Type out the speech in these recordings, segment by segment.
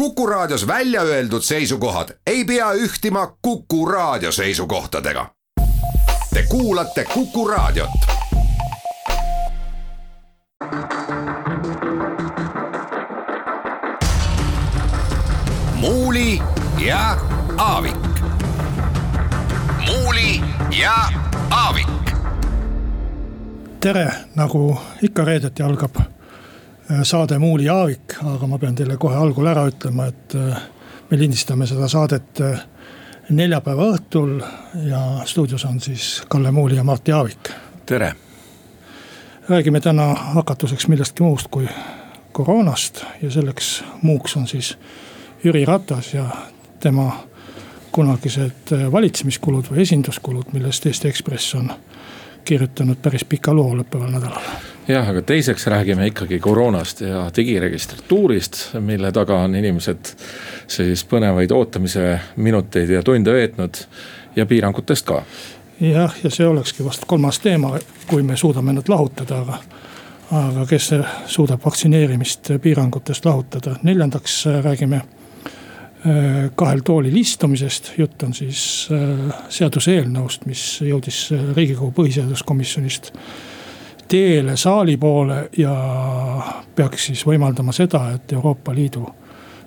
Kuku Raadios välja öeldud seisukohad ei pea ühtima Kuku Raadio seisukohtadega. Te kuulate Kuku Raadiot. muuli ja Aavik. muuli ja Aavik. tere, nagu ikka reedeti algab saade Muuli ja Aavik, aga ma pean teile kohe algul ära ütlema, et äh, me lindistame seda saadet äh, neljapäeva õhtul ja stuudios on siis Kalle Muuli ja Martti Aavik. tere. räägime täna hakatuseks millestki muust kui koroonast ja selleks muuks on siis Jüri Ratas ja tema kunagised valitsemiskulud või esinduskulud, millest Eesti Ekspress on kirjutanud päris pika loo lõppeval nädalal jah, aga teiseks räägime ikkagi koroonast ja digiregistratuurist, mille taga on inimesed siis põnevaid ootamise minuteid ja tunde veetnud ja piirangutest ka. jah, ja see olekski vast kolmas teema, kui me suudame nad lahutada, aga aga kes suudab vaktsineerimist piirangutest lahutada, neljandaks räägime äh, kahel toolil istumisest, jutt on siis äh, seaduseelnõust, mis jõudis riigikogu põhiseaduskomisjonist teele saali poole ja peaks siis võimaldama seda, et Euroopa Liidu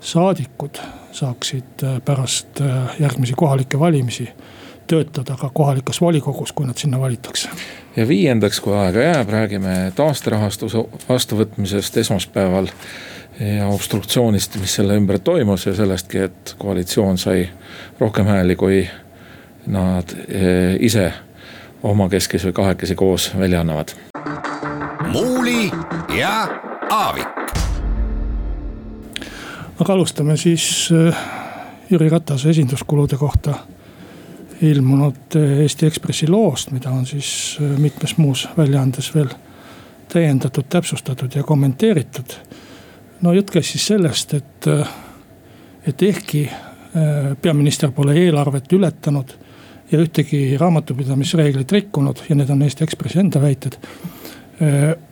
saadikud saaksid äh, pärast äh, järgmisi kohalikke valimisi töötada ka kohalikus volikogus, kui nad sinna valitakse. ja viiendaks, kui aega jääb, räägime taasterahastuse vastuvõtmisest esmaspäeval. ja obstruktsioonist, mis selle ümber toimus ja sellestki, et koalitsioon sai rohkem hääli, kui nad äh, ise omakeskis või kahekesi koos välja annavad muuli ja Aavik. aga alustame siis äh, Jüri Ratase esinduskulude kohta ilmunud äh, Eesti Ekspressi loost, mida on siis äh, mitmes muus väljaandes veel täiendatud, täpsustatud ja kommenteeritud. no jutt käis siis sellest, et, et ehkki peaminister pole eelarvet ületanud ja ühtegi raamatupidamisreeglit rikkunud ja need on Eesti Ekspressi enda väited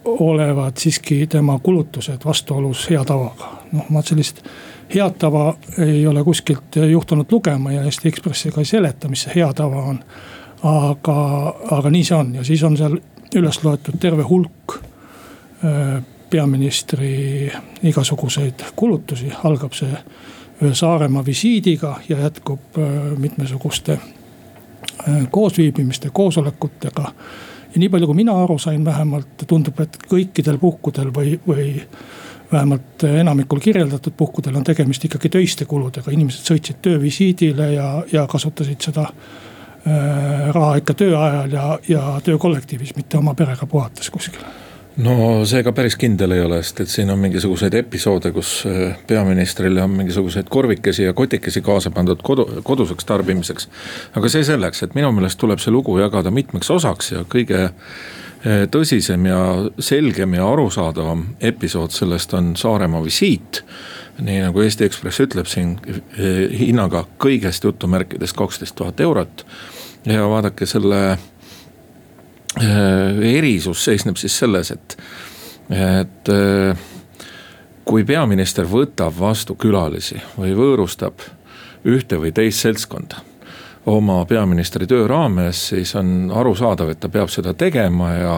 olevat siiski tema kulutused vastuolus hea tavaga. noh, ma sellist head tava ei ole kuskilt juhtunud lugema ja Eesti Ekspressi ka ei seleta, mis see hea tava on. aga, aga nii see on ja siis on seal üles loetud terve hulk peaministri igasuguseid kulutusi, algab see ühe Saaremaa visiidiga ja jätkub mitmesuguste koosviibimiste, koosolekutega. Ja nii palju, kui mina aru sain, vähemalt tundub, et kõikidel puhkudel või, või vähemalt enamikul kirjeldatud puhkudel on tegemist ikkagi töiste kuludega, inimesed sõitsid töövisiidile ja, ja kasutasid seda äh, raha ikka töö ajal ja, ja töökollektiivis, mitte oma perega puhates kuskil no see ka päris kindel ei ole, sest et siin on mingisuguseid episoode, kus äh, peaministrile on mingisuguseid korvikesi ja kotikesi kaasa pandud kodu, koduseks tarbimiseks. aga see selleks, et minu meelest tuleb see lugu jagada mitmeks osaks ja kõige äh, tõsisem ja selgem ja arusaadavam episood sellest on Saaremaa visiit. nii nagu Eesti Ekspress ütleb siin äh, hinnaga kõigest jutumärkides kaksteist tuhat eurot. ja vaadake selle erisus seisneb siis selles, et, et äh, kui peaminister võtab vastu külalisi või võõrustab ühte või teist seltskonda oma peaministri töö raames, siis on arusaadav, et ta peab seda tegema ja.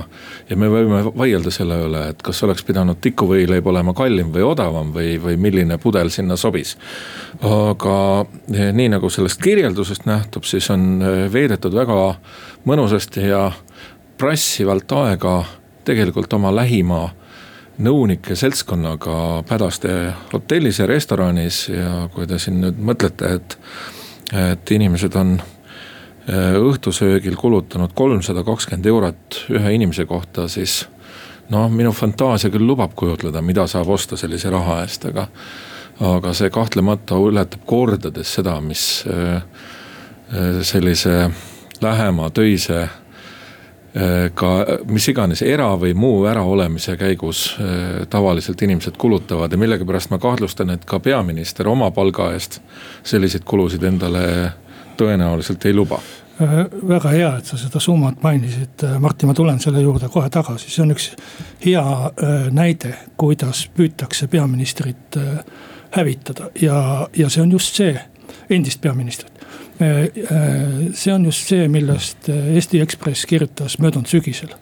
ja me võime vaielda selle üle, et kas oleks pidanud tikuvõileib olema kallim või odavam või, või milline pudel sinna sobis. aga eh, nii nagu sellest kirjeldusest nähtub, siis on eh, veedetud väga mõnusasti ja prassivalt aega tegelikult oma lähima nõunike seltskonnaga Pädaste hotellis ja restoranis ja kui te siin nüüd mõtlete, et, et inimesed on äh, õhtusöögil kulutanud kolmsada kakskümmend eurot ühe inimese kohta, siis noh, minu fantaasia küll lubab kujutleda, mida saab osta sellise raha eest, aga. aga see kahtlemata ületab kordades seda, mis äh, äh, sellise lähema töise ka mis iganes era või muu äraolemise käigus äh, tavaliselt inimesed kulutavad ja millegipärast ma kahtlustan, et ka peaminister oma palga eest selliseid kulusid endale tõenäoliselt ei luba. Äh, väga hea, et sa seda summat mainisid, Martin, ma tulen selle juurde kohe tagasi, see on üks hea näide, kuidas püütakse peaministrit hävitada. Ja, ja see on just see, endist peaministrit. See on just see, millest Eesti Ekspress kirjutas möödunud sügisel.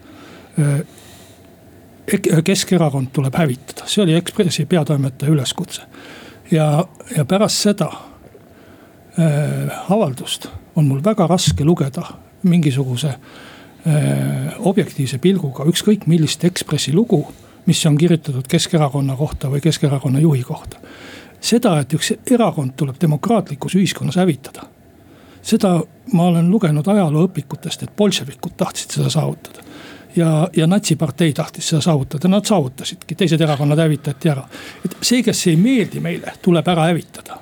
Keskerakond tuleb hävitada, see oli Ekspressi peatoimetaja üleskutse. ja, ja pärast seda äh, avaldust on mul väga raske lugeda mingisuguse äh, objektiivse pilguga ükskõik millist Ekspressi lugu mis on kirjutatud Keskerakonna kohta või Keskerakonna juhi kohta. seda, et üks erakond tuleb demokraatlikus ühiskonnas hävitada. Seda ma olen lugenud ajalooõpikutest, et bolševikud tahtsid seda saavutada. ja, ja natsipartei tahtis seda saavutada, nad saavutasidki, teised erakonnad hävitati ära. et see, kes ei meeldi meile, tuleb ära hävitada.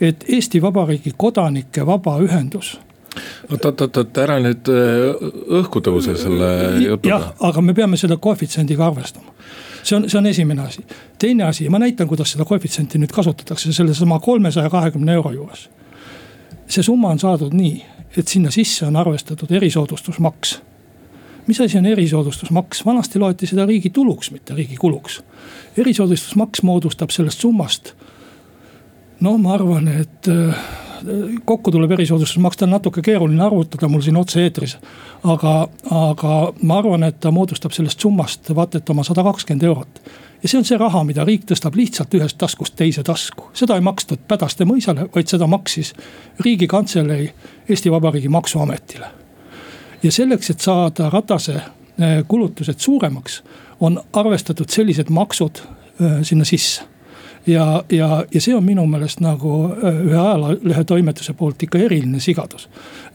et Eesti Vabariigi kodanike vabaühendus oot, oot, oot, oot, ära nüüd äh, õhku tõuse selle jutuga. jah, aga me peame selle koefitsiendiga arvestama see on, see on esimene asi. teine asi, ma näitan, kuidas seda koefitsienti nüüd kasutatakse sellesama kolmesaja kahekümne euro juures. See summa on saadud nii, et sinna sisse on arvestatud erisoodustusmaks. mis asi on erisoodustusmaks, vanasti loeti seda riigi tuluks, mitte riigi kuluks. erisoodustusmaks moodustab sellest summast. no ma arvan, et äh, kokku tuleb erisoodustus maksta, on natuke keeruline arvutada mul siin otse-eetris. aga, aga ma arvan, et ta moodustab sellest summast vaata et oma sada kakskümmend eurot. Ja see on see raha, mida riik tõstab lihtsalt ühest taskust teise tasku. seda ei makstud Pädaste mõisale, vaid seda maksis riigikantselei Eesti Vabariigi maksuametile. ja selleks, et saada Ratase eh, kulutused suuremaks, on arvestatud sellised maksud eh, sinna sisse ja, ja, ja see on minu meelest nagu äh, ühe ajalehe toimetuse poolt ikka eriline sigadus.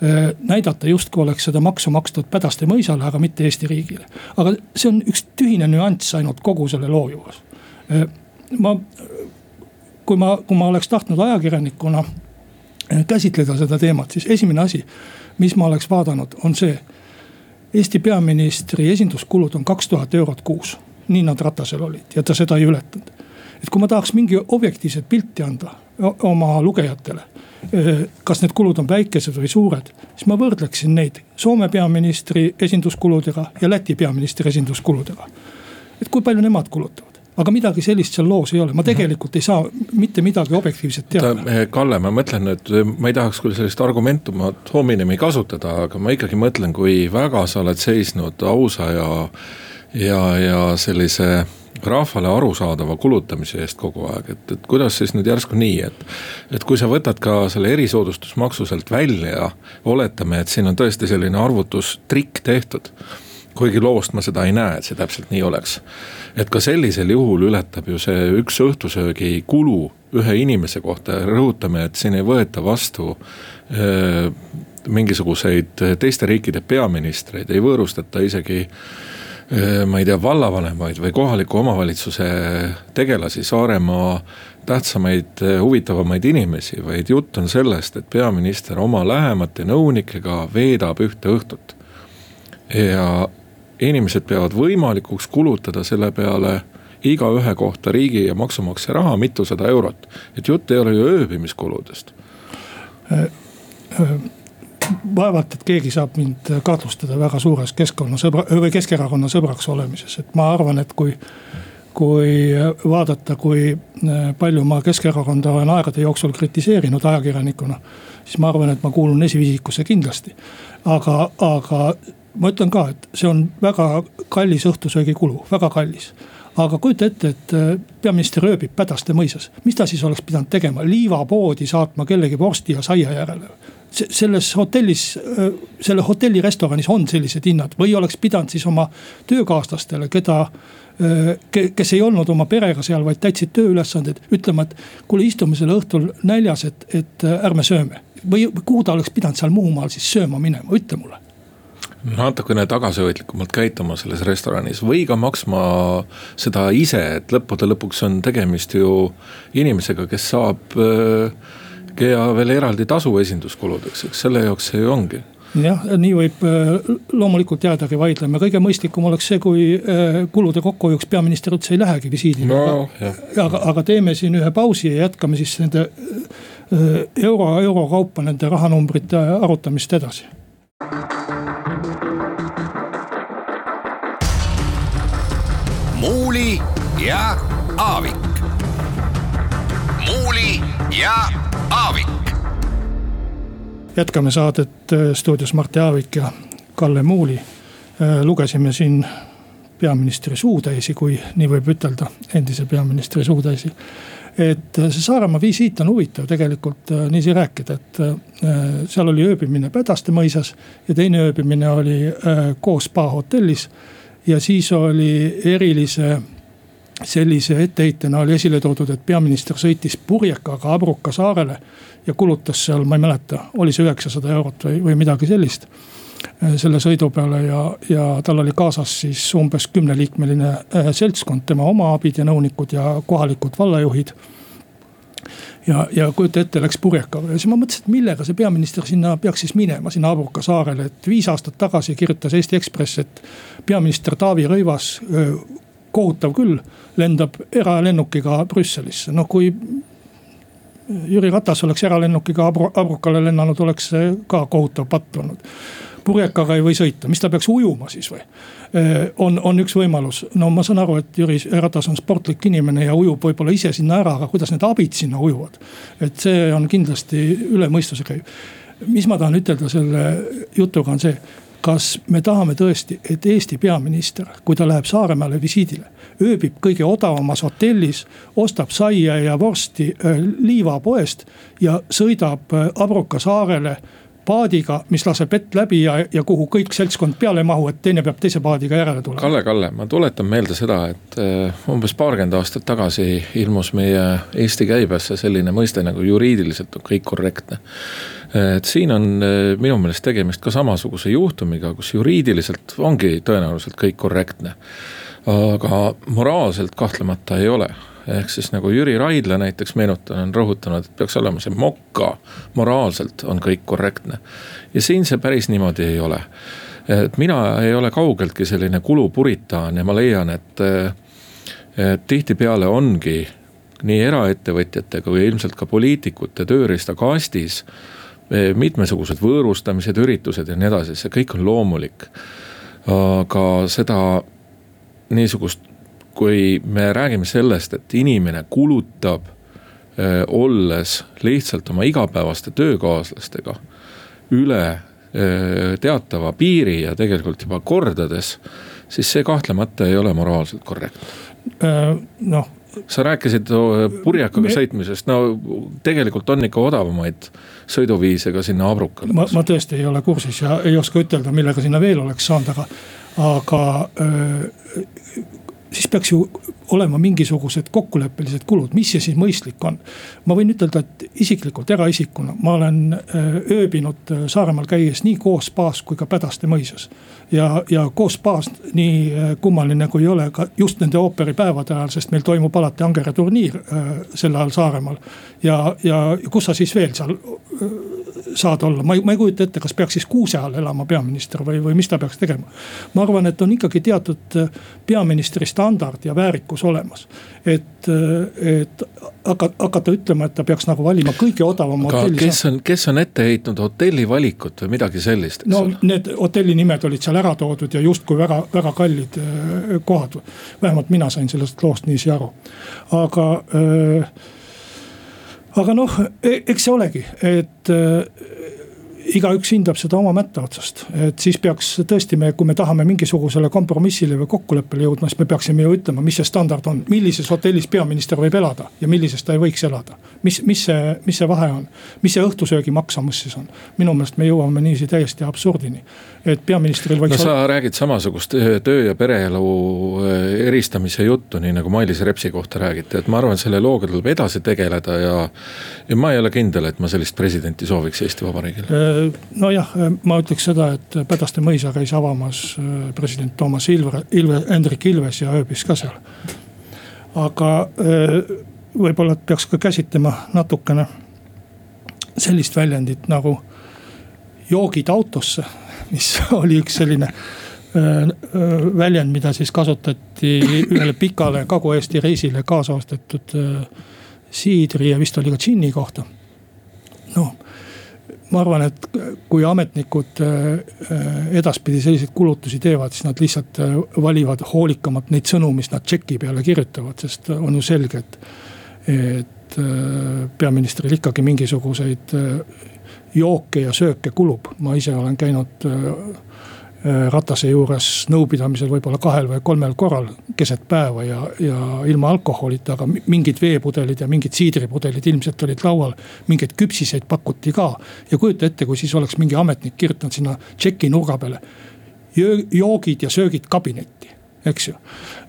Äh, näidata justkui oleks seda maksu makstud Pädaste mõisale, aga mitte Eesti riigile. aga see on üks tühine nüanss ainult kogu selle loo juures. Äh, ma, kui ma, kui ma oleks tahtnud ajakirjanikuna käsitleda seda teemat, siis esimene asi, mis ma oleks vaadanud, on see. Eesti peaministri esinduskulud on kaks tuhat eurot kuus, nii nad Ratasel olid ja ta seda ei ületanud et kui ma tahaks mingi objektiivset pilti anda oma lugejatele. kas need kulud on väikesed või suured, siis ma võrdleksin neid Soome peaministri esinduskuludega ja Läti peaministri esinduskuludega. et kui palju nemad kulutavad aga midagi sellist seal loos ei ole, ma tegelikult ei saa mitte midagi objektiivset teada. Eh, Kalle, ma mõtlen nüüd, ma ei tahaks küll sellist argumentumat hominemi kasutada, aga ma ikkagi mõtlen, kui väga sa oled seisnud ausa ja, ja, ja sellise rahvale arusaadava kulutamise eest kogu aeg, et, et kuidas siis nüüd järsku nii, et. et kui sa võtad ka selle erisoodustusmaksu sealt välja ja oletame, et siin on tõesti selline arvutustrikk tehtud. kuigi loost ma seda ei näe, et see täpselt nii oleks. et ka sellisel juhul ületab ju see üks õhtusöögi kulu ühe inimese kohta ja rõhutame, et siin ei võeta vastu öö, mingisuguseid teiste riikide peaministreid, ei võõrustata isegi ma ei tea, vallavanemaid või kohaliku omavalitsuse tegelasi, Saaremaa tähtsamaid, huvitavamaid inimesi, vaid jutt on sellest, et peaminister oma lähemate nõunikega veedab ühte õhtut. ja inimesed peavad võimalikuks kulutada selle peale igaühe kohta riigi ja maksumaksja raha mitusada eurot. et jutt ei ole ju ööbimiskuludest äh, äh vaevalt, et keegi saab mind kahtlustada väga suures keskkonnasõbra või Keskerakonna sõbraks olemises, et ma arvan, et kui. kui vaadata, kui äh, palju ma Keskerakonda olen aegade jooksul kritiseerinud ajakirjanikuna. siis ma arvan, et ma kuulun esiviisikusse kindlasti. aga, aga ma ütlen ka, et see on väga kallis õhtusöögikulu, väga kallis aga kujuta ette, et äh, peaminister ööbib Pädaste mõisas, mis ta siis oleks pidanud tegema, liivapoodi saatma kellegi vorsti ja saia järele selles hotellis, selle hotelli restoranis on sellised hinnad või oleks pidanud siis oma töökaaslastele, keda kes ei olnud oma perega seal, vaid täitsid tööülesandeid, ütlema, et kuule, istume selle õhtul näljas, et, et ärme sööme. või kuhu ta oleks pidanud seal Muhumaal siis sööma minema, ütle mulle natukene tagasihoidlikumalt käituma selles restoranis või ka maksma seda ise, et lõppude lõpuks on tegemist ju inimesega, kes saab äh, ja veel eraldi tasu esinduskuludeks, eks selle jaoks see ju ongi jah, nii võib äh, loomulikult jäädagi vaidlema, kõige mõistlikum oleks see, kui äh, kulude kokkuhoiuks peaminister üldse ei lähegi visiidile no,. aga, aga teeme siin ühe pausi ja jätkame siis nende äh, euro, euro kaupa nende rahanumbrite arutamist edasi. muuli ja Aavik Muuli ja Aavik. jätkame saadet äh, stuudios Martti Aavik ja Kalle Muuli. Äh, lugesime siin peaministri suutäisi, kui nii võib ütelda, endise peaministri suutäisi. et äh, see Saaremaa visiit on huvitav tegelikult niiviisi rääkida, et seal oli ööbimine Pädaste mõisas ja teine ööbimine oli koos spa hotellis. ja siis oli erilise sellise etteheitena oli esile toodud, et peaminister sõitis purjekaga Abruka saarele ja kulutas seal, ma ei mäleta, oli see üheksasada eurot või, või midagi sellist. Äh, selle sõidu peale ja, ja tal oli kaasas siis umbes kümneliikmeline äh, seltskond, tema oma abid ja nõunikud ja kohalikud vallajuhid ja, ja kujuta ette, läks purjekaga ja siis ma mõtlesin, et millega see peaminister sinna peaks siis minema, sinna Abruka saarele, et viis aastat tagasi kirjutas Eesti Ekspress, et peaminister Taavi Rõivas kohutav küll, lendab eralennukiga Brüsselisse, noh kui. Jüri Ratas oleks eralennukiga Abru, Abrukale lennanud, oleks see ka kohutav patt olnud. purjekaga ei või sõita, mis ta peaks ujuma siis või? on, on üks võimalus, no ma saan aru, et Jüri Ratas on sportlik inimene ja ujub võib-olla ise sinna ära, aga kuidas need abid sinna ujuvad? et see on kindlasti üle mõistuse käiv. mis ma tahan ütelda selle jutuga on see kas me tahame tõesti, et Eesti peaminister, kui ta läheb Saaremaale visiidile, ööbib kõige odavamas hotellis, ostab saia ja vorsti äh, liivapoest ja sõidab äh, Abruka saarele paadiga, mis laseb vett läbi ja, ja kuhu kõik seltskond peale ei mahu, et teine peab teise paadiga järele tulema. Kalle, Kalle, ma tuletan meelde seda, et äh, umbes paarkümmend aastat tagasi ilmus meie Eesti käibesse selline mõiste nagu juriidiliselt on kõik korrektne et siin on eh, minu meelest tegemist ka samasuguse juhtumiga, kus juriidiliselt ongi tõenäoliselt kõik korrektne. aga moraalselt kahtlemata ei ole ehk siis nagu Jüri Raidla näiteks meenutan, on rõhutanud, et peaks olema see moka, moraalselt on kõik korrektne. ja siin see päris niimoodi ei ole. et mina ei ole kaugeltki selline kulupuritaan ja ma leian, et, et tihtipeale ongi nii eraettevõtjate kui ilmselt ka poliitikute tööriistakastis mitmesugused võõrustamised, üritused ja nii edasi, see kõik on loomulik. aga seda niisugust, kui me räägime sellest, et inimene kulutab eh, olles lihtsalt oma igapäevaste töökaaslastega üle eh, teatava piiri ja tegelikult juba kordades, siis see kahtlemata ei ole moraalselt korrektne. Äh, noh, sa rääkisid purjekaga me... sõitmisest, no tegelikult on ikka odavamaid sõiduviise ka sinna Abrukale. ma, ma tõesti ei ole kursis ja ei oska ütelda, millega sinna veel oleks saanud, aga, aga öö, siis peaks ju olema mingisugused kokkuleppelised kulud, mis see siis mõistlik on. ma võin ütelda, et isiklikult eraisikuna ma olen ööbinud Saaremaal käies nii koos spaas kui ka Pädaste mõisas. ja, ja koos spaas nii kummaline kui ei ole ka just nende ooperipäevade ajal, sest meil toimub alati Angere turniir sel ajal Saaremaal. ja, ja kus sa siis veel seal saad olla, ma ei, ma ei kujuta ette, kas peaks siis kuuse all elama peaminister või, või mis ta peaks tegema. ma arvan, et on ikkagi teatud peaministri standard ja väärikus olemas. et, et hakata, hakata ütlema, et ta peaks nagu valima kõige odavama hotelli. kes on, kes on ette heitnud hotelli valikut või midagi sellist? no ole? need hotelli nimed olid seal ära toodud ja justkui väga, väga kallid kohad. vähemalt mina sain sellest loost niiviisi aru, aga äh, aga noh, e-, eks see olegi, et igaüks hindab seda oma mätta otsast, et siis peaks tõesti me, kui me tahame mingisugusele kompromissile või kokkuleppele jõudma, siis me peaksime ju ütlema, mis see standard on, millises hotellis peaminister võib elada ja millises ta ei võiks elada. mis, mis see, mis see vahe on, mis see õhtusöögi maksamus siis on, minu meelest me jõuame niiviisi täiesti absurdini. et peaministril võiks. no sa räägid samasugust töö ja pereelu äh, eristamise juttu, nii nagu Mailis Repsi kohta räägiti, et ma arvan, et selle looga tuleb edasi tegeleda ja. ja ma ei ole kindel, et ma sellist presidenti sooviks Eesti Vabariigile äh, nojah, ma ütleks seda, et Pädaste mõisa käis avamas äh, president Toomas Ilve, Ilve, Hendrik Ilves ja ööbis ka seal. aga äh, võib-olla peaks ka käsitlema natukene sellist väljendit nagu joogid autosse, mis oli üks selline äh, väljend, mida siis kasutati ühele pikale Kagu-Eesti reisile kaasa ostetud siidri ja vist oli ka džinni kohta. noh ma arvan, et kui ametnikud äh, äh, edaspidi selliseid kulutusi teevad, siis nad lihtsalt äh, valivad hoolikamalt neid sõnu, mis nad tšeki peale kirjutavad, sest on ju selge, et. et peaministril ikkagi mingisuguseid jooke ja sööke kulub, ma ise olen käinud Ratase juures nõupidamisel võib-olla kahel või kolmel korral keset päeva ja, ja ilma alkoholita, aga mingid veepudelid ja mingid siidripudelid ilmselt olid laual. mingeid küpsiseid pakuti ka ja kujuta ette, kui siis oleks mingi ametnik kirjutanud sinna tšeki nurga peale. joogid ja söögid kabinetti, eks ju,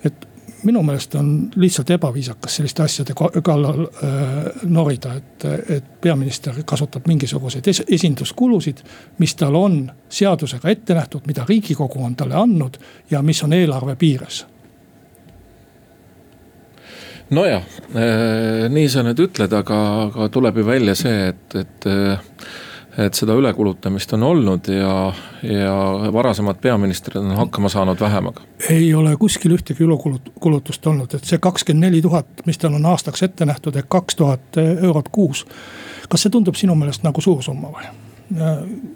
et minu meelest on lihtsalt ebaviisakas selliste asjade kallal äh, norida, et, et peaminister kasutab mingisuguseid es esinduskulusid. mis tal on seadusega ette nähtud, mida riigikogu on talle andnud ja mis on eelarve piires nojah, äh, nii sa nüüd ütled, aga, aga tuleb ju välja see, et, et äh, et seda ülekulutamist on olnud ja, ja varasemad peaministrid on hakkama saanud vähemaga. ei ole kuskil ühtegi ülekulutust olnud, et see kakskümmend neli tuhat, mis tal on aastaks ette nähtud, ehk kaks tuhat eurot kuus. kas see tundub sinu meelest nagu suur summa või?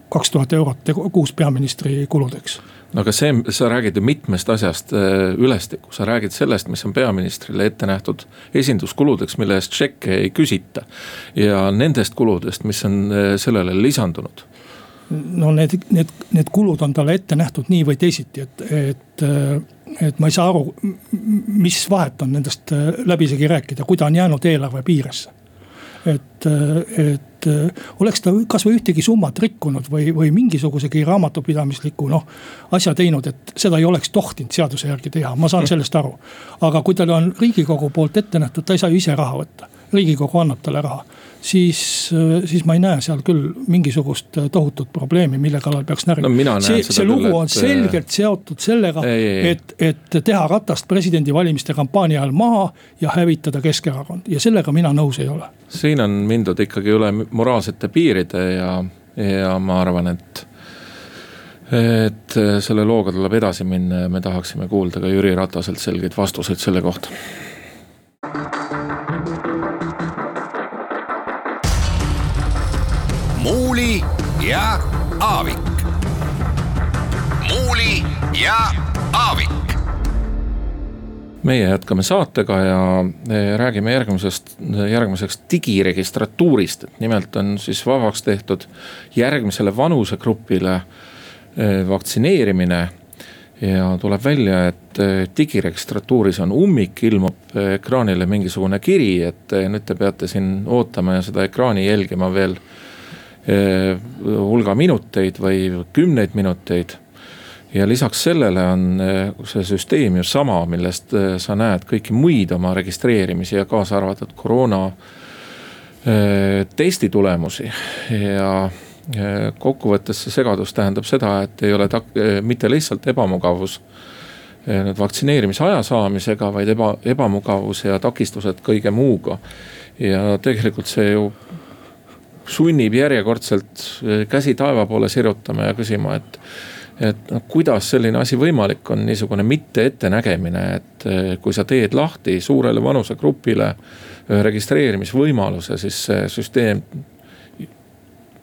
kaks tuhat eurot kuus peaministri kuludeks no aga see, sa räägid ju mitmest asjast äh, ülestikku, sa räägid sellest, mis on peaministrile ette nähtud esinduskuludeks, mille eest tšekke ei küsita. ja nendest kuludest, mis on äh, sellele lisandunud. No need, need, need kulud on talle ette nähtud nii või teisiti, et, et, et ma ei saa aru, mis vahet on nendest äh, läbisegi rääkida, kui ta on jäänud eelarve piiresse. Et, et oleks ta kasvõi ühtegi summat rikkunud või, või mingisugusegi raamatupidamisliku noh. asja teinud, et seda ei oleks tohtinud seaduse järgi teha, ma saan sellest aru. aga kui talle on riigikogu poolt ette nähtud, ta ei saa ju ise raha võtta, riigikogu annab talle raha siis, siis ma ei näe seal küll mingisugust tohutut probleemi, mille kallal peaks närima no,. see, see lugu küll, on et... selgelt seotud sellega, et, et teha Ratast presidendivalimiste kampaania ajal maha ja hävitada Keskerakond ja sellega mina nõus ei ole. siin on mindud ikkagi üle moraalsete piiride ja, ja ma arvan, et et selle looga tuleb edasi minna ja me tahaksime kuulda ka Jüri Rataselt selgeid vastuseid selle kohta ja Aavik. muuli ja Aavik. meie jätkame saatega ja e, räägime järgmisest, järgmiseks digiregistratuurist, et nimelt on siis vabaks tehtud järgmisele vanusegrupile e, vaktsineerimine ja tuleb välja, et e, digiregistratuuris on ummik, ilmub ekraanile mingisugune kiri, et nüüd te peate siin ootama ja seda ekraani jälgima veel hulga minuteid või kümneid minuteid. ja lisaks sellele on eh, see süsteem ju sama, millest eh, sa näed kõiki muid oma registreerimisi ja kaasa arvatud koroona testi tulemusi ja kokkuvõttes see segadus tähendab seda, et ei ole tak-, mitte lihtsalt ebamugavus nüüd vaktsineerimise aja saamisega, vaid eba, ebamugavus ja takistused kõige muuga. ja tegelikult see ju sunnib järjekordselt eh, käsi taeva poole sirutama ja küsima, et. et noh, kuidas selline asi võimalik on, niisugune mitte ettenägemine, et eh, kui sa teed lahti suurele vanusegrupile registreerimisvõimaluse, siis see süsteem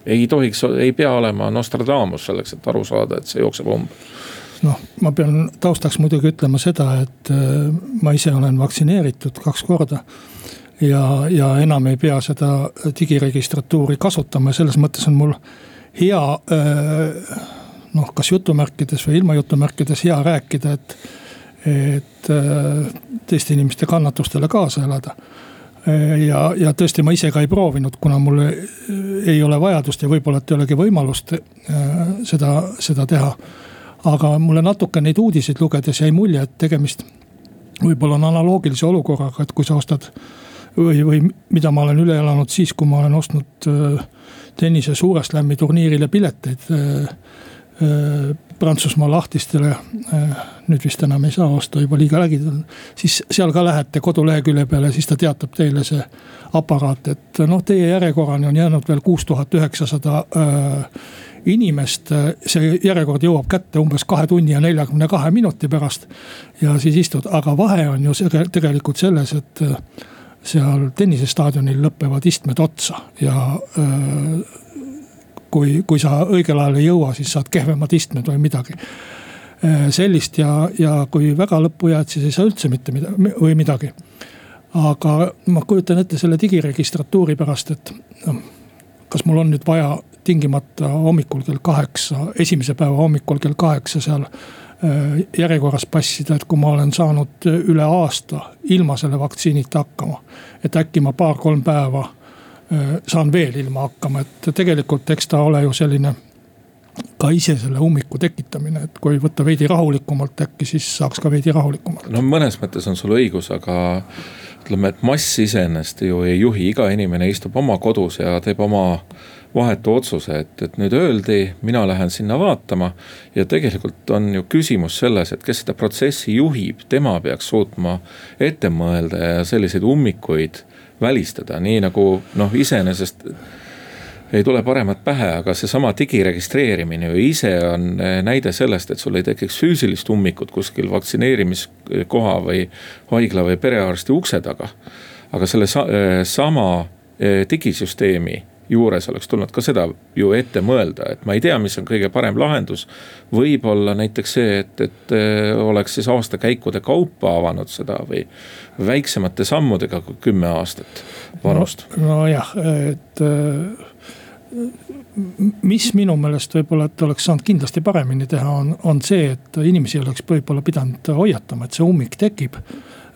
ei tohiks, ei pea olema Nostradamus selleks, et aru saada, et see jookseb umbe noh, ma pean taustaks muidugi ütlema seda, et eh, ma ise olen vaktsineeritud kaks korda ja, ja enam ei pea seda digiregistratuuri kasutama, selles mõttes on mul hea äh, noh, kas jutumärkides või ilma jutumärkides hea rääkida, et, et äh, teiste inimeste kannatustele kaasa elada. Äh, ja, ja tõesti, ma ise ka ei proovinud, kuna mul ei ole vajadust ja võib-olla, et ei olegi võimalust seda, seda teha. aga mulle natuke neid uudiseid lugedes jäi mulje, et tegemist võib-olla on analoogilise olukorraga, et kui sa ostad või, või mida ma olen üle elanud siis, kui ma olen ostnud äh, tennise suure slam'i turniirile pileteid äh, äh, Prantsusmaa lahtistele. nüüd vist enam ei saa osta, juba liiga lägid on. siis seal ka lähete kodulehekülje peale, siis ta teatab teile see aparaat, et noh, teie järjekorrani on jäänud veel kuus tuhat üheksasada inimest. see järjekord jõuab kätte umbes kahe tunni ja neljakümne kahe minuti pärast. ja siis istud, aga vahe on ju tegelikult selles, et seal tennisestaadionil lõpevad istmed otsa ja kui, kui sa õigel ajal ei jõua, siis saad kehvemad istmed või midagi sellist ja, ja kui väga lõppu jääd, siis ei saa üldse mitte midagi või midagi. aga ma kujutan ette selle digiregistratuuri pärast, et noh, kas mul on nüüd vaja tingimata hommikul kell kaheksa, esimese päeva hommikul kell kaheksa seal äh, järjekorras passida, et kui ma olen saanud üle aasta ilma selle vaktsiinita hakkama. et äkki ma paar-kolm päeva äh, saan veel ilma hakkama, et tegelikult eks ta ole ju selline ka ise selle ummiku tekitamine, et kui võtta veidi rahulikumalt, äkki siis saaks ka veidi rahulikumalt. no mõnes mõttes on sul õigus, aga ütleme, et mass iseenesest ju ei juhi, iga inimene istub oma kodus ja teeb oma vahetu otsuse, et, et nüüd öeldi, mina lähen sinna vaatama. ja tegelikult on ju küsimus selles, et kes seda protsessi juhib, tema peaks suutma ette mõelda ja selliseid ummikuid välistada, nii nagu noh, iseenesest ei tule paremat pähe, aga seesama digiregistreerimine ju ise on näide sellest, et sul ei tekiks füüsilist ummikut kuskil vaktsineerimiskoha või haigla või perearsti ukse taga. aga selle sa sama eh, digisüsteemi juures oleks tulnud ka seda ju ette mõelda, et ma ei tea, mis on kõige parem lahendus. võib-olla näiteks see, et, et äh, oleks siis aastakäikude kaupa avanud seda või väiksemate sammudega kui kümme aastat vanust. nojah no, et äh, mis minu meelest võib-olla, et oleks saanud kindlasti paremini teha, on, on see, et inimesi oleks võib-olla pidanud hoiatama, et see ummik tekib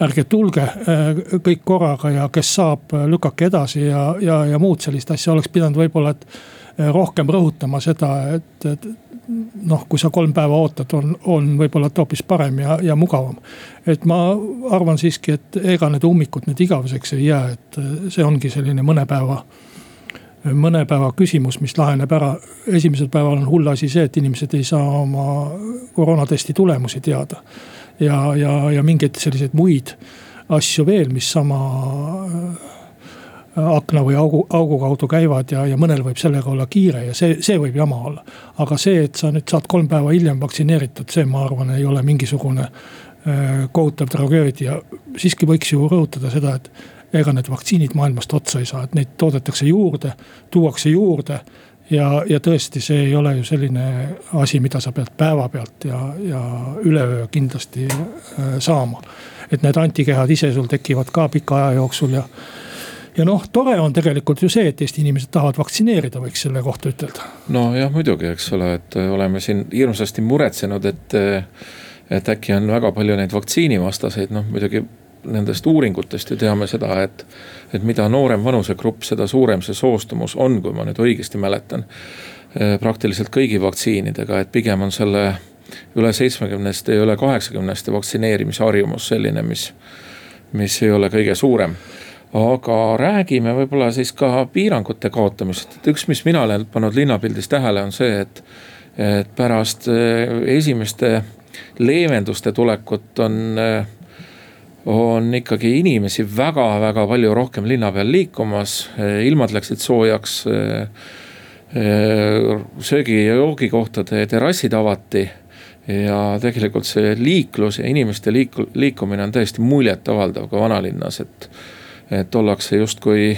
ärge tulge äh, kõik korraga ja kes saab, äh, lükake edasi ja, ja, ja muud sellist asja oleks pidanud võib-olla, et äh, rohkem rõhutama seda, et, et noh, kui sa kolm päeva ootad, on, on võib-olla hoopis parem ja, ja mugavam. et ma arvan siiski, et ega need ummikud nüüd igaveseks ei jää, et see ongi selline mõne päeva mõne päeva küsimus, mis laheneb ära. esimesel päeval on hull asi see, et inimesed ei saa oma koroonatesti tulemusi teada ja, ja, ja mingeid selliseid muid asju veel, mis sama äh, akna või augu, augu kaudu käivad ja, ja mõnel võib sellega olla kiire ja see, see võib jama olla. aga see, et sa nüüd saad kolm päeva hiljem vaktsineeritud, see, ma arvan, ei ole mingisugune äh, kohutav tragöödia. siiski võiks ju rõhutada seda, et ega need vaktsiinid maailmast otsa ei saa, et neid toodetakse juurde, tuuakse juurde ja, ja tõesti, see ei ole ju selline asi, mida sa pead päevapealt ja, ja üleöö kindlasti äh, saama. et need antikehad ise sul tekivad ka pika aja jooksul ja. ja noh, tore on tegelikult ju see, et Eesti inimesed tahavad vaktsineerida, võiks selle kohta ütelda. nojah, muidugi, eks ole, et äh, oleme siin hirmsasti muretsenud, et äh, et äkki on väga palju neid vaktsiinivastaseid, noh muidugi nendest uuringutest ju teame seda, et, et mida noorem vanusegrupp, seda suurem see soostumus on, kui ma nüüd õigesti mäletan. Eh, praktiliselt kõigi vaktsiinidega, et pigem on selle üle seitsmekümneste ja üle kaheksakümneste vaktsineerimise harjumus selline, mis, mis ei ole kõige suurem aga räägime võib-olla siis ka piirangute kaotamisest, et üks, mis mina olen pannud linnapildis tähele, on see, et, et pärast eh, esimeste leevenduste tulekut on äh, on ikkagi inimesi väga-väga palju rohkem linna peal liikumas, ilmad läksid soojaks. söögi ja joogikohtade terrassid avati ja tegelikult see liiklus ja inimeste liiku-, liikumine on täiesti muljetavaldav ka vanalinnas, et. et ollakse justkui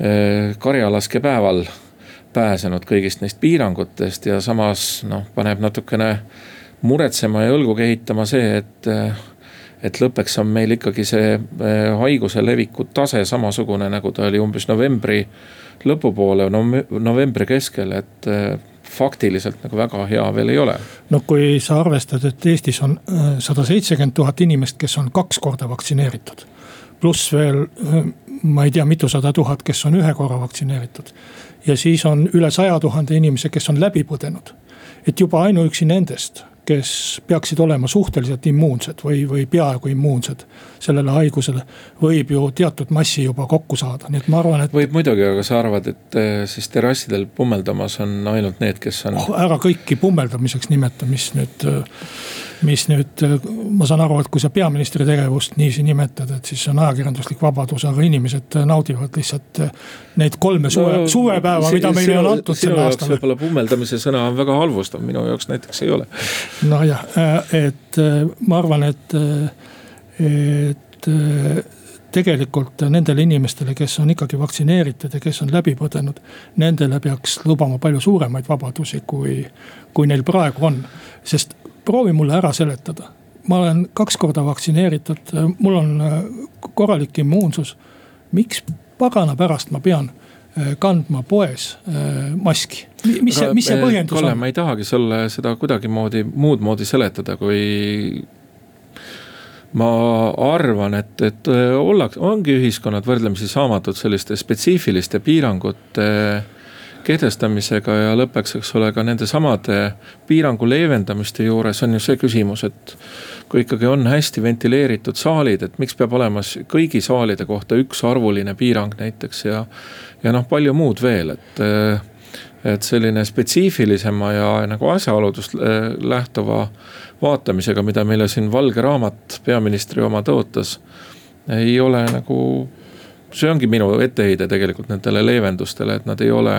eh, karjalaskepäeval pääsenud kõigist neist piirangutest ja samas noh, paneb natukene muretsema ja õlgu kehitama see, et et lõppeks on meil ikkagi see eh, haiguse leviku tase samasugune, nagu ta oli umbes novembri lõpupoole, novembri keskel, et eh, faktiliselt nagu väga hea veel ei ole. no kui sa arvestad, et Eestis on eh, sada seitsekümmend tuhat inimest, kes on kaks korda vaktsineeritud. pluss veel ma ei tea, mitusada tuhat, kes on ühe korra vaktsineeritud. ja siis on üle saja tuhande inimese, kes on läbi põdenud. et juba ainuüksi nendest kes peaksid olema suhteliselt immuunsed või, või peaaegu immuunsed sellele haigusele. võib ju teatud massi juba kokku saada, nii et ma arvan, et. võib muidugi, aga sa arvad, et eh, siis terrassidel pummeldamas on ainult need, kes on oh,. ära kõiki pummeldamiseks nimeta, mis nüüd mis nüüd, ma saan aru, et kui sa peaministri tegevust niiviisi nimetad, et siis on ajakirjanduslik vabadus, aga inimesed naudivad lihtsalt neid kolme suve no,, suvepäeva, mida meile on antud sel aastal. võib-olla pummeldamise sõna on väga halvustav, minu jaoks näiteks ei ole. nojah, et ma arvan, et, et tegelikult nendele inimestele, kes on ikkagi vaktsineeritud ja kes on läbi põdenud. Nendele peaks lubama palju suuremaid vabadusi, kui, kui neil praegu on. sest proovi mulle ära seletada, ma olen kaks korda vaktsineeritud, mul on korralik immuunsus. miks pagana pärast ma pean kandma poes maski, mis see, mis see põhjendus Kalle, on? ma ei tahagi sulle seda kuidagimoodi muud moodi seletada, kui ma arvan, et, et ollakse, ongi ühiskonnad võrdlemisi saamatud selliste spetsiifiliste piirangute kehtestamisega ja lõppeks, eks ole, ka nende samade piirangu leevendamiste juures on ju see küsimus, et. kui ikkagi on hästi ventileeritud saalid, et miks peab olema kõigi saalide kohta üks arvuline piirang näiteks ja. ja noh, palju muud veel, et et selline spetsiifilisema ja nagu asjaoludest lähtuva vaatamisega, mida meile siin valge raamat, peaministri oma tõotas. ei ole nagu, see ongi minu etteheide tegelikult nendele leevendustele, et nad ei ole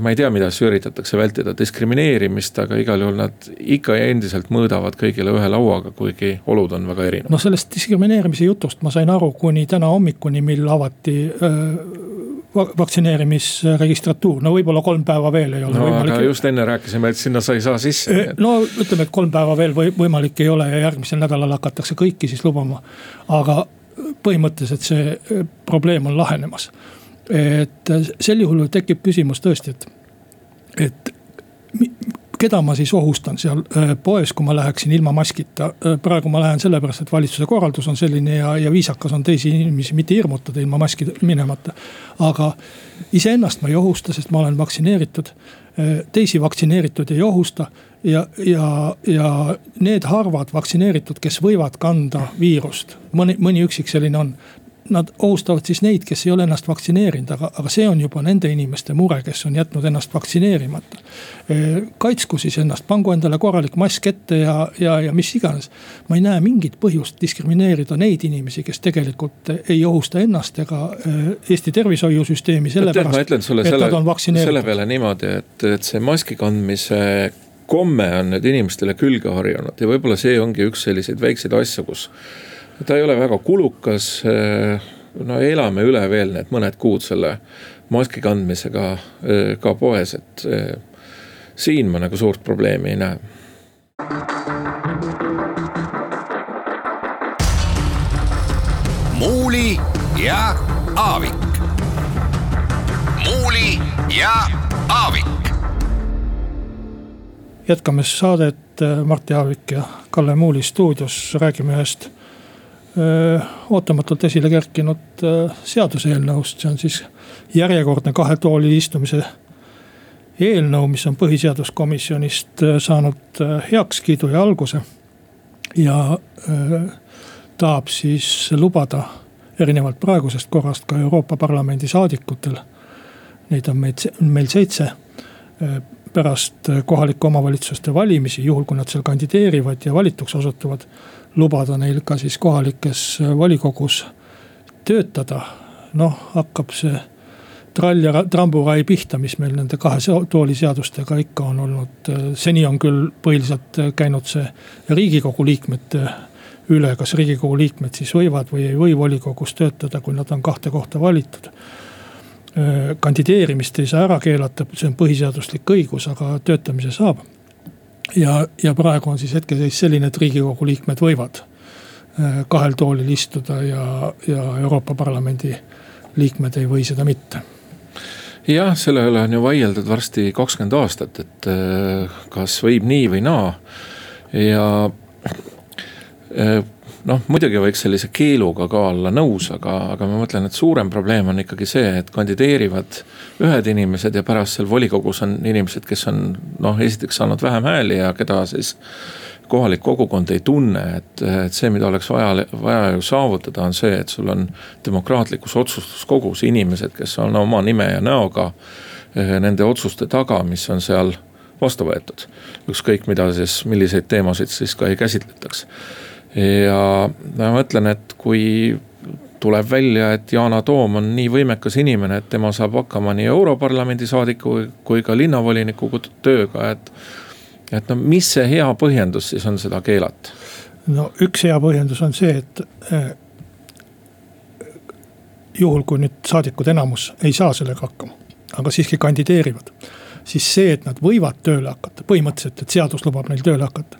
ma ei tea, mida siis üritatakse vältida, diskrimineerimist, aga igal juhul nad ikka ja endiselt mõõdavad kõigile ühe lauaga, kuigi olud on väga erinevad. no sellest diskrimineerimise jutust ma sain aru kuni täna hommikuni, mil avati öö, vaktsineerimisregistratuur, no võib-olla kolm päeva veel ei ole no, võimalik. just enne rääkisime, et sinna sa ei saa sisse. no ütleme, et kolm päeva veel või võimalik ei ole ja järgmisel nädalal hakatakse kõiki siis lubama. aga põhimõtteliselt see probleem on lahenemas. et sel juhul tekib küsimus tõesti, et, et keda ma siis ohustan seal äh, poes, kui ma läheksin ilma maskita. Praegu ma lähen sellepärast, et valitsuse korraldus on selline ja, ja viisakas on teisi inimesi mitte hirmutada ilma maski minemata. aga iseennast ma ei ohusta, sest ma olen vaktsineeritud. Teisi vaktsineeritud ei ohusta ja, ja, ja need harvad vaktsineeritud, kes võivad kanda viirust, mõni, mõni üksik selline on nad ohustavad siis neid, kes ei ole ennast vaktsineerinud, aga, aga see on juba nende inimeste mure, kes on jätnud ennast vaktsineerimata. kaitsku siis ennast, pangu endale korralik mask ette ja, ja, ja mis iganes. ma ei näe mingit põhjust diskrimineerida neid inimesi, kes tegelikult ei ohusta ennast ega Eesti tervishoiusüsteemi sellepärast, et selle, nad on vaktsineeritud. selle peale niimoodi, et, et see maski kandmise komme on nüüd inimestele külge harjunud ja võib-olla see ongi üks selliseid väikseid asju, kus ta ei ole väga kulukas. Eh, no elame üle veel need mõned kuud selle maski kandmisega eh, ka poes, et eh, siin ma nagu suurt probleemi ei näe. muuli ja Aavik. muuli ja Aavik. jätkame saadet Mart Jaavik ja Kalle Muuli stuudios, räägime ühest ootamatult esile kerkinud seaduseelnõust, see on siis järjekordne kahe tooli istumise eelnõu, mis on põhiseaduskomisjonist saanud heakskiidu ja alguse. ja tahab siis lubada erinevalt praegusest korrast ka Euroopa Parlamendi saadikutel. Neid on meid, meil seitse pärast kohalike omavalitsuste valimisi, juhul kui nad seal kandideerivad ja valituks osutuvad lubada neil ka siis kohalikes volikogus töötada. noh, hakkab see trall ja tramburai pihta, mis meil nende kahe tooli seadustega ikka on olnud. seni on küll põhiliselt käinud see riigikogu liikmete üle, kas riigikogu liikmed siis võivad või ei või volikogus töötada, kui nad on kahte kohta valitud. Kandideerimist ei saa ära keelata, see on põhiseaduslik õigus, aga töötamise saab ja, ja praegu on siis hetkeseis selline, et riigikogu liikmed võivad äh, kahel toolil istuda ja, ja Euroopa Parlamendi liikmed ei või seda mitte jah, selle üle on ju vaieldud varsti kakskümmend aastat, et äh, kas võib nii või naa. ja äh, noh, muidugi võiks sellise keeluga ka olla nõus, aga, aga ma mõtlen, et suurem probleem on ikkagi see, et kandideerivad ühed inimesed ja pärast seal volikogus on inimesed, kes on noh, esiteks saanud vähem hääli ja keda siis kohalik kogukond ei tunne, et, et see, mida oleks vaja, vaja ju saavutada, on see, et sul on demokraatlikus otsustuskogus inimesed, kes on oma nime ja näoga eh, nende otsuste taga, mis on seal vastu võetud. ükskõik, mida siis, milliseid teemasid siis ka ei käsitletaks ja ma mõtlen, et kui tuleb välja, et Yana Toom on nii võimekas inimene, et tema saab hakkama nii europarlamendi saadiku kui ka linnavoliniku tööga, et. et no mis see hea põhjendus siis on seda keelata? no üks hea põhjendus on see, et eh, juhul, kui nüüd saadikud enamus ei saa sellega hakkama, aga siiski kandideerivad. siis see, et nad võivad tööle hakata, põhimõtteliselt, et seadus lubab neil tööle hakata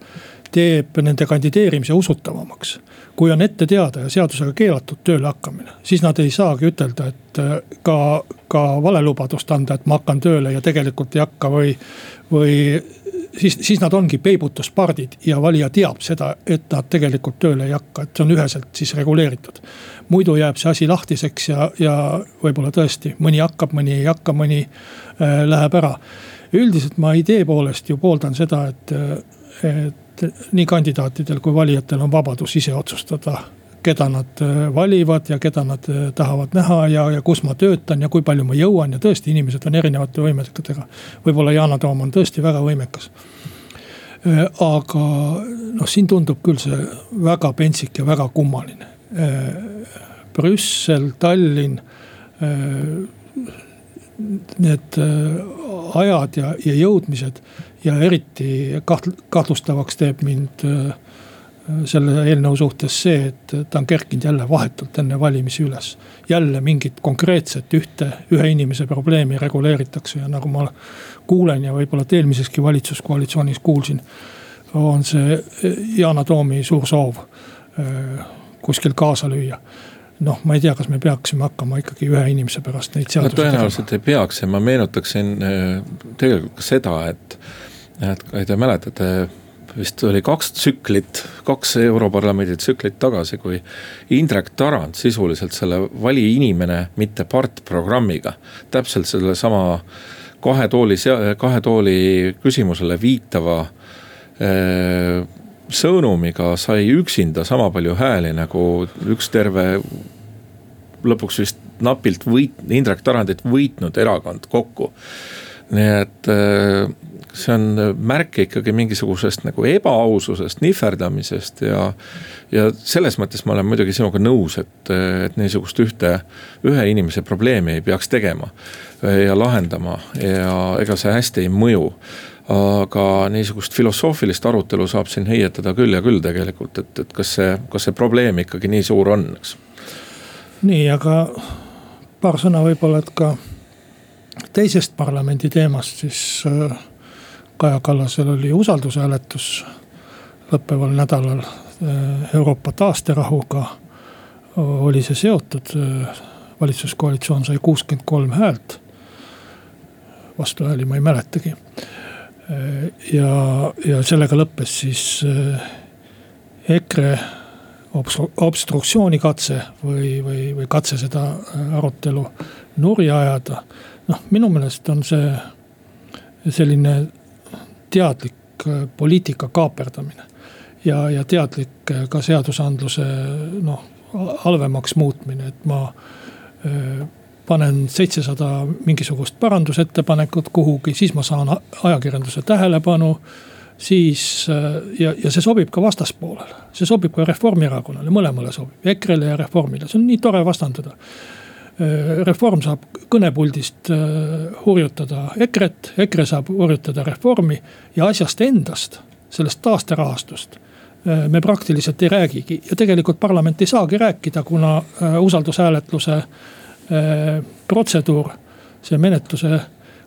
teeb nende kandideerimise usutavamaks. kui on ette teada ja seadusega keelatud tööle hakkamine, siis nad ei saagi ütelda, et äh, ka, ka valelubadust anda, et ma hakkan tööle ja tegelikult ei hakka või, või siis, siis nad ongi peibutuspardid ja valija teab seda, et nad tegelikult tööle ei hakka, et see on üheselt siis reguleeritud. muidu jääb see asi lahtiseks ja, ja võib-olla tõesti mõni hakkab, mõni ei hakka, mõni äh, läheb ära. üldiselt ma idee poolest ju pooldan seda, et, et nii kandidaatidel kui valijatel on vabadus ise otsustada keda nad äh, valivad ja keda nad äh, tahavad näha ja, ja kus ma töötan ja kui palju ma jõuan ja tõesti, inimesed on erinevate võimetega. võib-olla Yana Toom on tõesti väga võimekas. Äh, aga noh, siin tundub küll see väga pentsik ja väga kummaline. Brüssel, Tallinn need ajad ja, ja jõudmised ja eriti kaht-, kahtlustavaks teeb mind äh, selle eelnõu suhtes see, et ta on kerkinud jälle vahetult enne valimisi üles. jälle mingit konkreetset ühte, ühe inimese probleemi reguleeritakse ja nagu ma kuulen ja võib-olla et eelmiseski valitsuskoalitsioonis kuulsin. on see Yana Toomi suur soov äh, kuskil kaasa lüüa noh, ma ei tea, kas me peaksime hakkama ikkagi ühe inimese pärast neid seadusi no, tõenäoliselt ei peaks ja ma meenutaksin äh, tegelikult ka seda, et, et kui te mäletate vist oli kaks tsüklit, kaks Europarlamendi tsüklit tagasi, kui Indrek Tarand sisuliselt selle vali inimene, mitte part programmiga. täpselt sellesama kahe tooli, kahe tooli küsimusele viitava äh, sõnumiga sai üksinda sama palju hääli nagu üks terve lõpuks vist napilt võit-, Indrek Tarandit võitnud erakond kokku. nii et äh, see on märk ikkagi mingisugusest nagu ebaaususest, nihverdamisest ja. ja selles mõttes ma olen muidugi sinuga nõus, et, et niisugust ühte, ühe inimese probleemi ei peaks tegema ja lahendama ja ega see hästi ei mõju aga niisugust filosoofilist arutelu saab siin heietada küll ja küll tegelikult, et, et kas see, kas see probleem ikkagi nii suur on, eks. nii, aga paar sõna võib-olla, et ka teisest parlamendi teemast, siis äh, Kaja Kallasel oli usaldushääletus lõppeval nädalal äh, Euroopa taasterahuga oli see seotud. Äh, valitsuskoalitsioon sai kuuskümmend kolm häält. vastuhääli ma ei mäletagi. Äh, ja, ja sellega lõppes siis EKRE obstruktsioonikatse või, või, või katse seda arutelu nurja ajada. noh, minu meelest on see selline teadlik äh, poliitika kaaperdamine. ja, ja teadlik äh, ka seadusandluse noh, halvemaks muutmine, et ma äh, panen seitsesada mingisugust parandusettepanekut kuhugi, siis ma saan ajakirjanduse tähelepanu. siis ja, ja see sobib ka vastaspoolele, see sobib ka Reformierakonnale, mõlemale sobib, EKRE-le ja Reformile, see on nii tore vastandada. Äh, reform saab kõnepuldist äh, hurjutada EKRE-t, EKRE saab hurjutada Reformi ja asjast endast, sellest taasterahastust äh, me praktiliselt ei räägigi. Ja tegelikult parlament ei saagi rääkida, kuna usaldushääletuse protseduur, see menetluse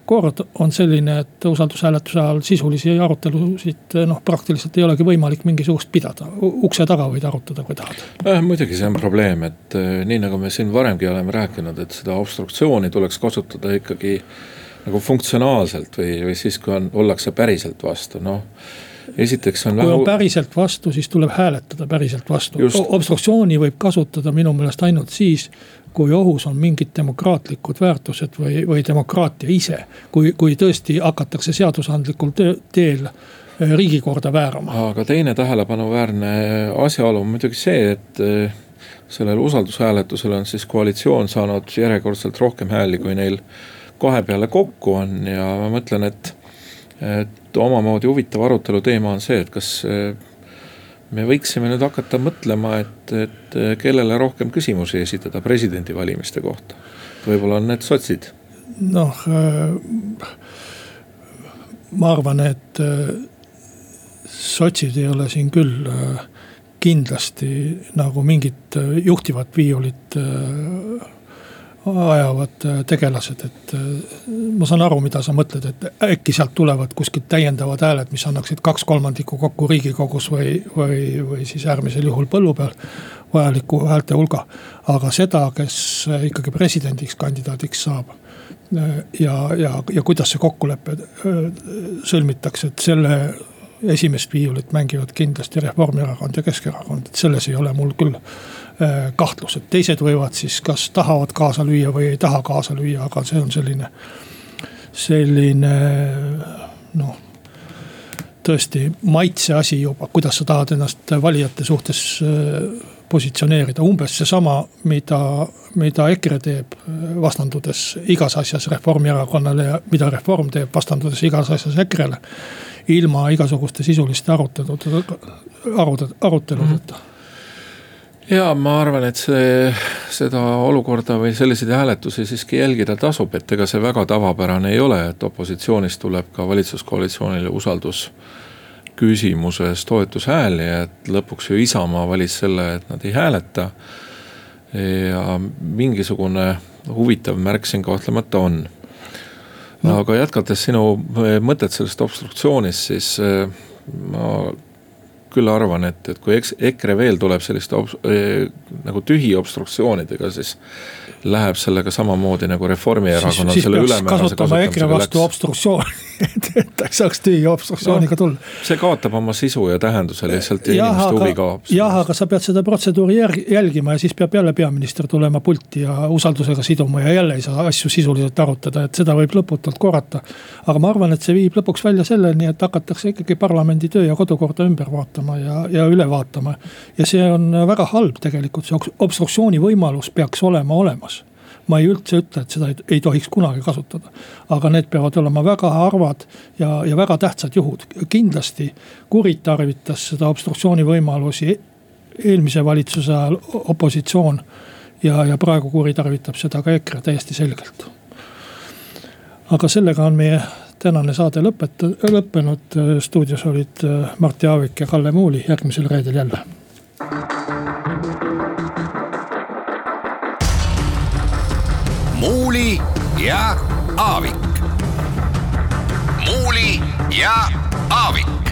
kord on selline, et usaldushääletuse ajal sisulisi arutelusid noh, praktiliselt ei olegi võimalik mingisugust pidada. ukse taga võid arutada, kui tahad eh,. muidugi see on probleem, et eh, nii nagu me siin varemgi oleme rääkinud, et seda obstruktsiooni tuleks kasutada ikkagi nagu funktsionaalselt või, või siis, kui on, ollakse päriselt vastu, noh esiteks on. kui on päriselt vastu, siis tuleb hääletada päriselt vastu. obstruktsiooni võib kasutada minu meelest ainult siis, kui ohus on mingid demokraatlikud väärtused või, või demokraatia ise. kui, kui tõesti hakatakse seadusandlikul teel eh, riigikorda väärama. aga teine tähelepanuväärne asjaolu on muidugi see, et eh, sellel usaldushääletusel on siis koalitsioon saanud järjekordselt rohkem hääli, kui neil kahe peale kokku on ja ma mõtlen, et, et omamoodi huvitav arutelu teema on see, et kas eh, me võiksime nüüd hakata mõtlema, et, et kellele rohkem küsimusi esitada presidendivalimiste kohta. võib-olla on need sotsid. noh äh,, ma arvan, et sotsid ei ole siin küll kindlasti nagu mingit juhtivat viiulit ajavad tegelased, et ma saan aru, mida sa mõtled, et äkki sealt tulevad kuskilt täiendavad hääled, mis annaksid kaks kolmandikku kokku riigikogus või, või, või siis äärmisel juhul põllu peal vajaliku häälte hulga. aga seda, kes ikkagi presidendiks kandidaadiks saab ja, ja, ja kuidas see kokkulepe sõlmitakse, et selle esimest viiulit mängivad kindlasti Reformierakond ja Keskerakond, et selles ei ole mul küll kahtlus, et teised võivad siis kas tahavad kaasa lüüa või ei taha kaasa lüüa, aga see on selline, selline noh tõesti maitse asi juba, kuidas sa tahad ennast valijate suhtes positsioneerida, umbes seesama, mida, mida EKRE teeb, vastandudes igas asjas Reformierakonnale ja mida Reform teeb, vastandudes igas asjas EKRE-le. Ilma igasuguste sisuliste arutelude, aruteludeta mm. -hmm ja ma arvan, et see, seda olukorda või selliseid hääletusi siiski jälgida tasub, et ega see väga tavapärane ei ole, et opositsioonist tuleb ka valitsuskoalitsioonile usaldus küsimuses toetushääli, et lõpuks ju Isamaa valis selle, et nad ei hääleta. ja mingisugune huvitav märk siin kahtlemata on no.. aga jätkates sinu mõtet sellest obstruktsioonist, siis eh, ma küll arvan, et, et kui EKRE veel tuleb selliste obs, äh, nagu tühi obstruktsioonidega, siis läheb sellega samamoodi nagu Reformierakonnal selle ülemäärase kasutama EKRE vastu obstruktsiooni et, ta ei saaks tühja obstruktsiooniga tulla no,. see kaotab oma sisu ja tähenduse lihtsalt ja inimeste huvi kaob. jah, aga sa pead seda protseduuri järg, jälgima ja siis peab jälle peaminister tulema pulti ja usaldusega siduma ja jälle ei saa asju sisuliselt arutada, et seda võib lõputult korrata. aga ma arvan, et see viib lõpuks välja selleni, et hakatakse ikkagi parlamendi töö ja kodukorda ümber vaatama ja, ja üle vaatama. ja see on väga halb tegelikult, see obstruktsiooni võimalus peaks olema olemas ma ei üldse ütle, et seda ei, ei tohiks kunagi kasutada. aga need peavad olema väga harvad ja, ja väga tähtsad juhud. kindlasti kuritarvitas seda obstruktsiooni võimalusi eelmise valitsuse ajal opositsioon. ja, ja praegu kuritarvitab seda ka EKRE täiesti selgelt. aga sellega on meie tänane saade lõpet-, lõppenud. stuudios olid Mart Jaavik ja Kalle Muuli, järgmisel reedel jälle Muuli ja Aavik. muuli ja Aavik